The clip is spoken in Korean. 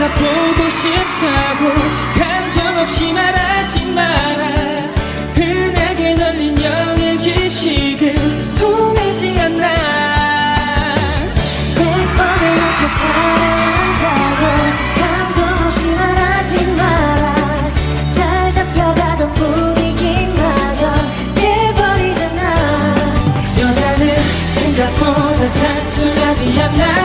다 보고 싶다고 감정 없이 말하지 마라. 흔하게 널린 영의 지식은 통하지 않나 오빠를 이렇게 사랑한다고 감동 없이 말하지 마라. 잘 잡혀가던 분위기마저 깨버리잖아. 여자는 생각보다 단순하지 않나